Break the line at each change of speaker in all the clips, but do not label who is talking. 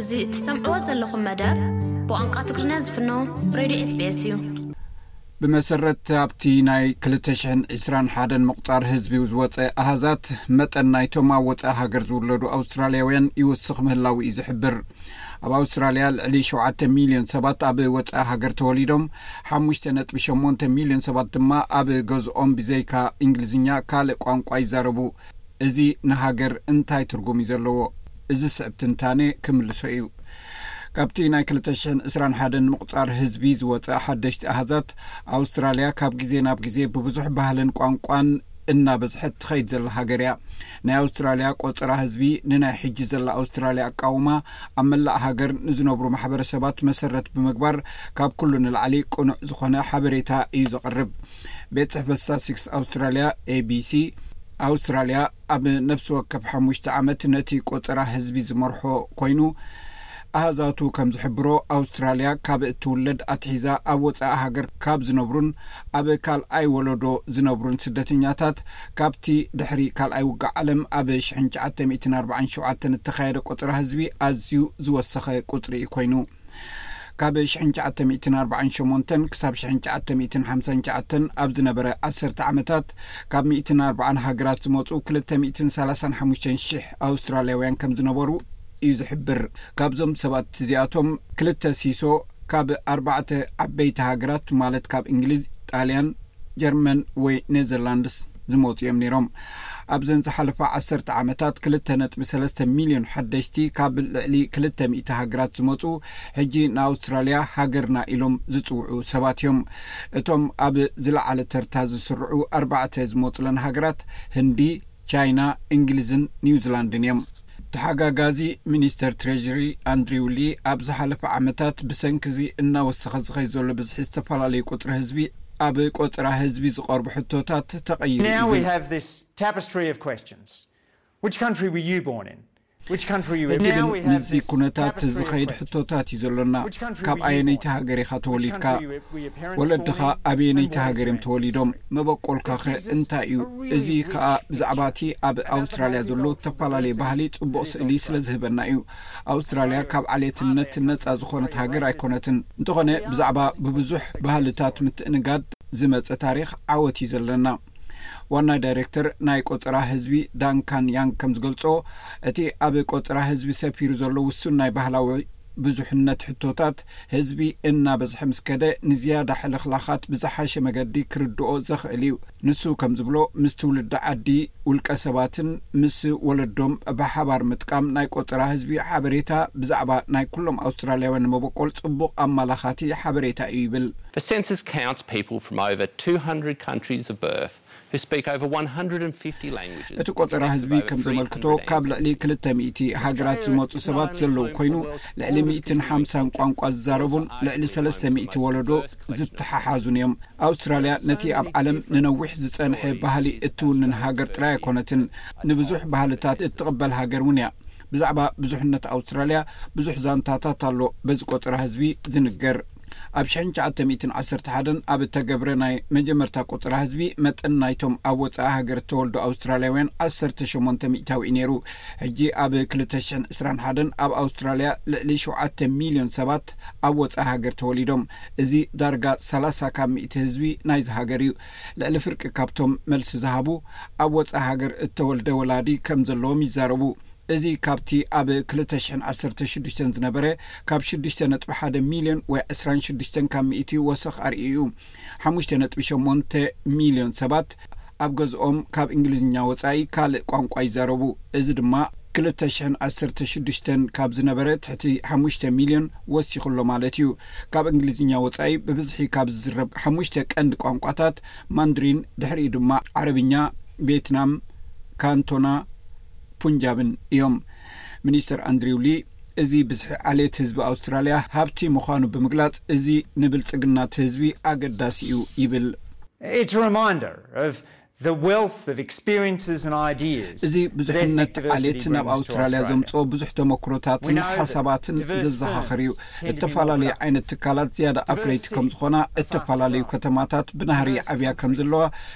እዚ እትሰምዕዎ ዘለኹም መደብ ብቋንቋ ትግርኛ ዝፍኖ ሬድዮ ኤስቢኤስ እዩ።
ብመሰረት ኣብቲ ናይ ክልተ ሽሕን ዒስራን ሓደን ምቝጻር ህዝቢ ዝወጸ ኣሃዛት፣ መጠን ናይቶም ኣብ ወጻኢ ሃገር ዝውለዱ ኣውስትራልያውያን ይውስኽ ምህላዉ'ዩ ዝሕብር። ኣብ ኣውስትራልያ ልዕሊ ሸውዓተ ሚልዮን ሰባት ኣብ ወጻኢ ሃገር ተወሊዶም፣ ሓሙሽተ ነጥቢ ሸሞንተ ሚልዮን ሰባት ድማ ኣብ ገዝኦም ብዘይካ እንግሊዝኛ ካልእ ቋንቋ ይዛረቡ። እዚ ንሃገር እንታይ ትርጉም እዩ ዘለዎ? እዚ ዝስዕብ ትንታነ ክምልሶ እዩ። ካብቲ ናይ ክልተ ሽሕን ዕስራን ሓደን ምቝጻር ህዝቢ ዝወጸ ሓደሽቲ ኣሃዛት፣ ኣውስትራልያ ካብ ግዜ ናብ ግዜ ብብዙሕ ባህልን ቋንቋን እናበዝሐት ትኸይድ ዘላ ሃገር እያ። ናይ ኣውስትራልያ ቆጸራ ህዝቢ ንናይ ሕጂ ዘላ ኣውስትራልያ ኣቃውማ ኣብ መላእ ሃገር ንዝነብሩ ማሕበረሰባት መሰረት ብምግባር ካብ ኩሉ ንላዕሊ ቅኑዕ ዝኾነ ሓበሬታ እዩ ዘቕርብ። ቤት ጽሕፈት ሳሲክስ ኣውስትራልያ፣ ABC፣ ኣውስትራልያ ኣብ ነፍሲ ወከፍ ሓሙሽተ ዓመት ነቲ ቆጸራ ህዝቢ ዝመርሖ ኮይኑ፣ ኣሃዛቱ ከም ዝሕብሮ ኣውስትራልያ ካብ እትውለድ ኣትሒዛ ኣብ ወጻኢ ሃገር ካብ ዝነብሩን ኣብ ካልኣይ ወለዶ ዝነብሩን ስደተኛታት ካብቲ ድሕሪ ካልኣይ ውግእ ዓለም ኣብ ሽሕን ትሽዓተ ሚእትን ኣርባዓን ሸውዓተን እተኻየደ ቈጸራ ህዝቢ ኣዝዩ ዝወሰኸ ቍጽሪ እዩ ኰይኑ። ካብ ሽሕን ትሽዓተ ሚእትን ኣርባዓን ሸሞንተን ክሳብ ሽሕን ትሽዓተ ሚእትን ሓምሳን ትሽዓተን ኣብ ዝነበረ ዓሰርተ ዓመታት ካብ ሚእትን ኣርባዓን ሃገራት ዝመጹ ክልተ ሚእትን ሰላሳን ሓሙሽተን ሽሕ ኣውስትራልያውያን ከም ዝነበሩ እዩ ዝሕብር። ካብዞም ሰባት እዚኣቶም ክልተ ሲሶ ካብ ኣርባዕተ ዓበይቲ ሃገራት ማለት ካብ እንግሊዝ፣ ጣልያን፣ ጀርመን ወይ ኔዘርላንድስ ዝመጹ እዮም ነይሮም። ኣብዘን ዝሓለፋ ዓሰርተ ዓመታት ክልተ ነጥቢ ሰለስተ ሚልዮን ሓደሽቲ ካብ ልዕሊ ክልተ ሚእቲ ሃገራት ዝመጹ ሕጂ ንኣውስትራልያ ሃገርና ኢሎም ዝጽውዑ ሰባት እዮም። እቶም ኣብ ዝለዓለ ተርታ ዝስርዑ ኣርባዕተ ዝመጹለን ሃገራት ህንዲ፣ ቻይና፣ እንግሊዝን ኒውዚላንድን እዮም። ተሓጋጋዚ ሚኒስተር ትሬዥሪ ኣንድሪው ሊ ኣብ ዝሓለፈ ዓመታት ብሰንኪ እዚ እናወሰኸ ዝኸይ ዘሎ ብዝሒ ዝተፈላለዩ ቁፅሪ ህዝቢ ኣብ ቆፀራ ህዝቢ ዝቐርቡ ሕቶታት ተቐይሩ እዩ ይብል። ሕጂ ግን ምስዚ ኩነታት ዝኸይድ ሕቶታት እዩ ዘሎና። ካብ ኣየነይቲ ሃገር ኢኻ ተወሊድካ? ወለድኻ ኣበየነይቲ ሃገር እዮም ተወሊዶም? መበቆልካኸ እንታይ እዩ? እዚ ከኣ ብዛዕባ እቲ ኣብ ኣውስትራልያ ዘሎ እተፈላለየ ባህሊ ጽቡቕ ስእሊ ስለ ዝህበና እዩ። ኣውስትራልያ ካብ ዓሌትነት ነጻ ዝዀነት ሃገር ኣይኰነትን። እንተዀነ ብዛዕባ ብብዙሕ ባህልታት ምትእንጋድ ዝመጸ ታሪኽ ዓወት እዩ ዘለና። ዋና ዳይረክተር ናይ ቆጸራ ህዝቢ ዳንካን ያንግ ከም ዝገልጾ፣ እቲ ኣብ ቆጸራ ህዝቢ ሰፊሩ ዘሎ ውሱን ናይ ባህላዊ፣ ብዙሕነት ሕቶታት ህዝቢ እናበዝሐ ምስ ከደ ንዝያዳ ሕልኽላኻት ብዝሓሸ መገዲ ክርድኦ ዘኽእል እዩ። ንሱ ከም ዝብሎ፣ ምስ ትውልዲ ዓዲ፣ ውልቀሰባትን ምስ ወለዶም ብሓባር ምጥቃም ናይ ቆጸራ ህዝቢ ሓበሬታ ብዛዕባ ናይ ኩሎም ኣውስትራልያውያን መበቆል ጽቡቕ ኣማላኻቲ ሓበሬታ እዩ ይብል።
The census counts people from over two hundred countries of birth
እቲ ቆጸራ ህዝቢ ከም ዘመልክቶ ካብ ልዕሊ ክልተ ሚእቲ ሃገራት ዝመጹ ሰባት ዘለዉ ኮይኑ ልዕሊ ሚእትን ሓምሳን ቋንቋ ዝዛረቡን ልዕሊ ሰለስተ ሚእቲ ወለዶ ዝተሓሓዙን እዮም። ኣውስትራልያ ነቲ ኣብ ዓለም ንነዊሕ ዝጸንሐ ባህሊ እትውንን ሃገር ጥራይ ኣይኮነትን፣ ንብዙሕ ባህልታት እትቕበል ሃገር እውን እያ። ብዛዕባ ብዙሕነት ኣውስትራልያ ብዙሕ ዛንታታት ኣሎ በዚ ቆጸራ ህዝቢ ዝንገር። ኣብ ሽሕን ትሽዓተ ሚእትን ዓሰርተ ሓደን ኣብ እተገብረ ናይ መጀመርታ ቁጽራ ህዝቢ መጠን ናይቶም ኣብ ወጻኢ ሃገር እተወልዱ ኣውስትራልያውያን ዓሰርተ ሸሞንተ ሚእታዊ እዩ ነይሩ። ሕጂ ኣብ ክልተ ሽሕን ዕስራን ሓደን ኣብ ኣውስትራልያ ልዕሊ ሸውዓተ ሚልዮን ሰባት ኣብ ወጻኢ ሃገር ተወሊዶም። እዚ ዳርጋ ሰላሳ ካብ ሚእቲ ህዝቢ ናይዚ ሃገር እዩ። ልዕሊ ፍርቂ ካብቶም መልሲ ዝሃቡ ኣብ ወጻኢ ሃገር እተወልደ ወላዲ ከም ዘለዎም ይዛረቡ። እዚ ካብቲ ኣብ ክልተ ሽሕን ዓሰርተ ሽዱሽተን ዝነበረ ካብ ሽዱሽተ ነጥቢ ሓደ ሚልዮን ወይ ዕስራን ሽዱሽተን ካብ ሚእቲ ወሰኽ ኣርእዩ እዩ። ሓሙሽተ ነጥቢ ሸሞንተ ሚልዮን ሰባት ኣብ ገዝኦም ካብ እንግሊዝኛ ወጻኢ ካልእ ቋንቋ ይዛረቡ፣ እዚ ድማ ክልተ ሽሕን ዓሰርተ ሽዱሽተን ካብ ዝነበረ ትሕቲ ሓሙሽተ ሚልዮን ወሲኹ ኣሎ ማለት እዩ። ካብ እንግሊዝኛ ወጻኢ ብብዝሒ ካብ ዝዝረብ ሓሙሽተ ቀንዲ ቋንቋታት ማንድሪን፣ ድሕሪኡ ድማ ዓረብኛ፣ ቬትናም፣ ካንቶና፣ ፑንጃብን እዮም። ሚኒስተር ኣንድሪው ሊ እዚ ብዝሒ ዓሌት ህዝቢ ኣውስትራልያ ሃብቲ ምዃኑ ብምግላጽ እዚ ንብልጽግና እቲ ህዝቢ ኣገዳሲ እዩ ይብል። እዚ ብዙሕነት ዓሌት ናብ ኣውስትራልያ ዘምጽኦ ብዙሕ ተመክሮታትን ሓሳባትን ዘዘኻኽር እዩ። እተፈላለየ ዓይነት ትካላት ዝያዳ ኣፍረይቲ ከም ዝኾና፣ እተፈላለዩ ከተማታት ብናህሪ ይዓብያ ከም ዘለዋ፣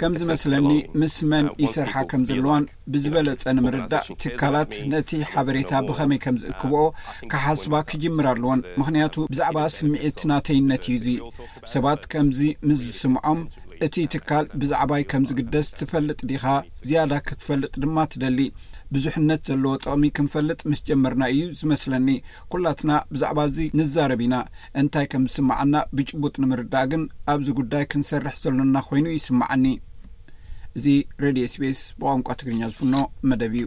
ከም ዝመስለኒ ምስ መን ይሰርሓ ከም ዘለዋን ብዝበለጸ ንምርዳእ ትካላት ነቲ ሓበሬታ ብኸመይ ከም ዝእክብኦ ክሓስባ ክጅምር ኣለዎን ምክንያቱ ብዛዕባ ስምዒት ናተይነት እዩ እዙ ሰባት ከምዚ ምስ ዝስምዖም እቲ ትካል ብዛዕባይ ከም ዝግደስ ትፈልጥ ዲኻ ዝያዳ ክትፈልጥ ድማ ትደሊ ብዙሕነት ዘለዎ ጥቕሚ ክንፈልጥ ምስ ጀመርና እዩ ዝመስለኒ ኩላትና ብዛዕባ እዚ ንዛረብ ኢና፣ እንታይ ከም ዝስምዓና ብጭቡጥ ንምርዳእ ግን ኣብዚ ጉዳይ ክንሰርሕ ዘሎና ኮይኑ ይስምዓኒ። እዚ ሬድዮ ኤስቢኤስ ብቋንቋ ትግርኛ ዝፍኖ መደብ እዩ።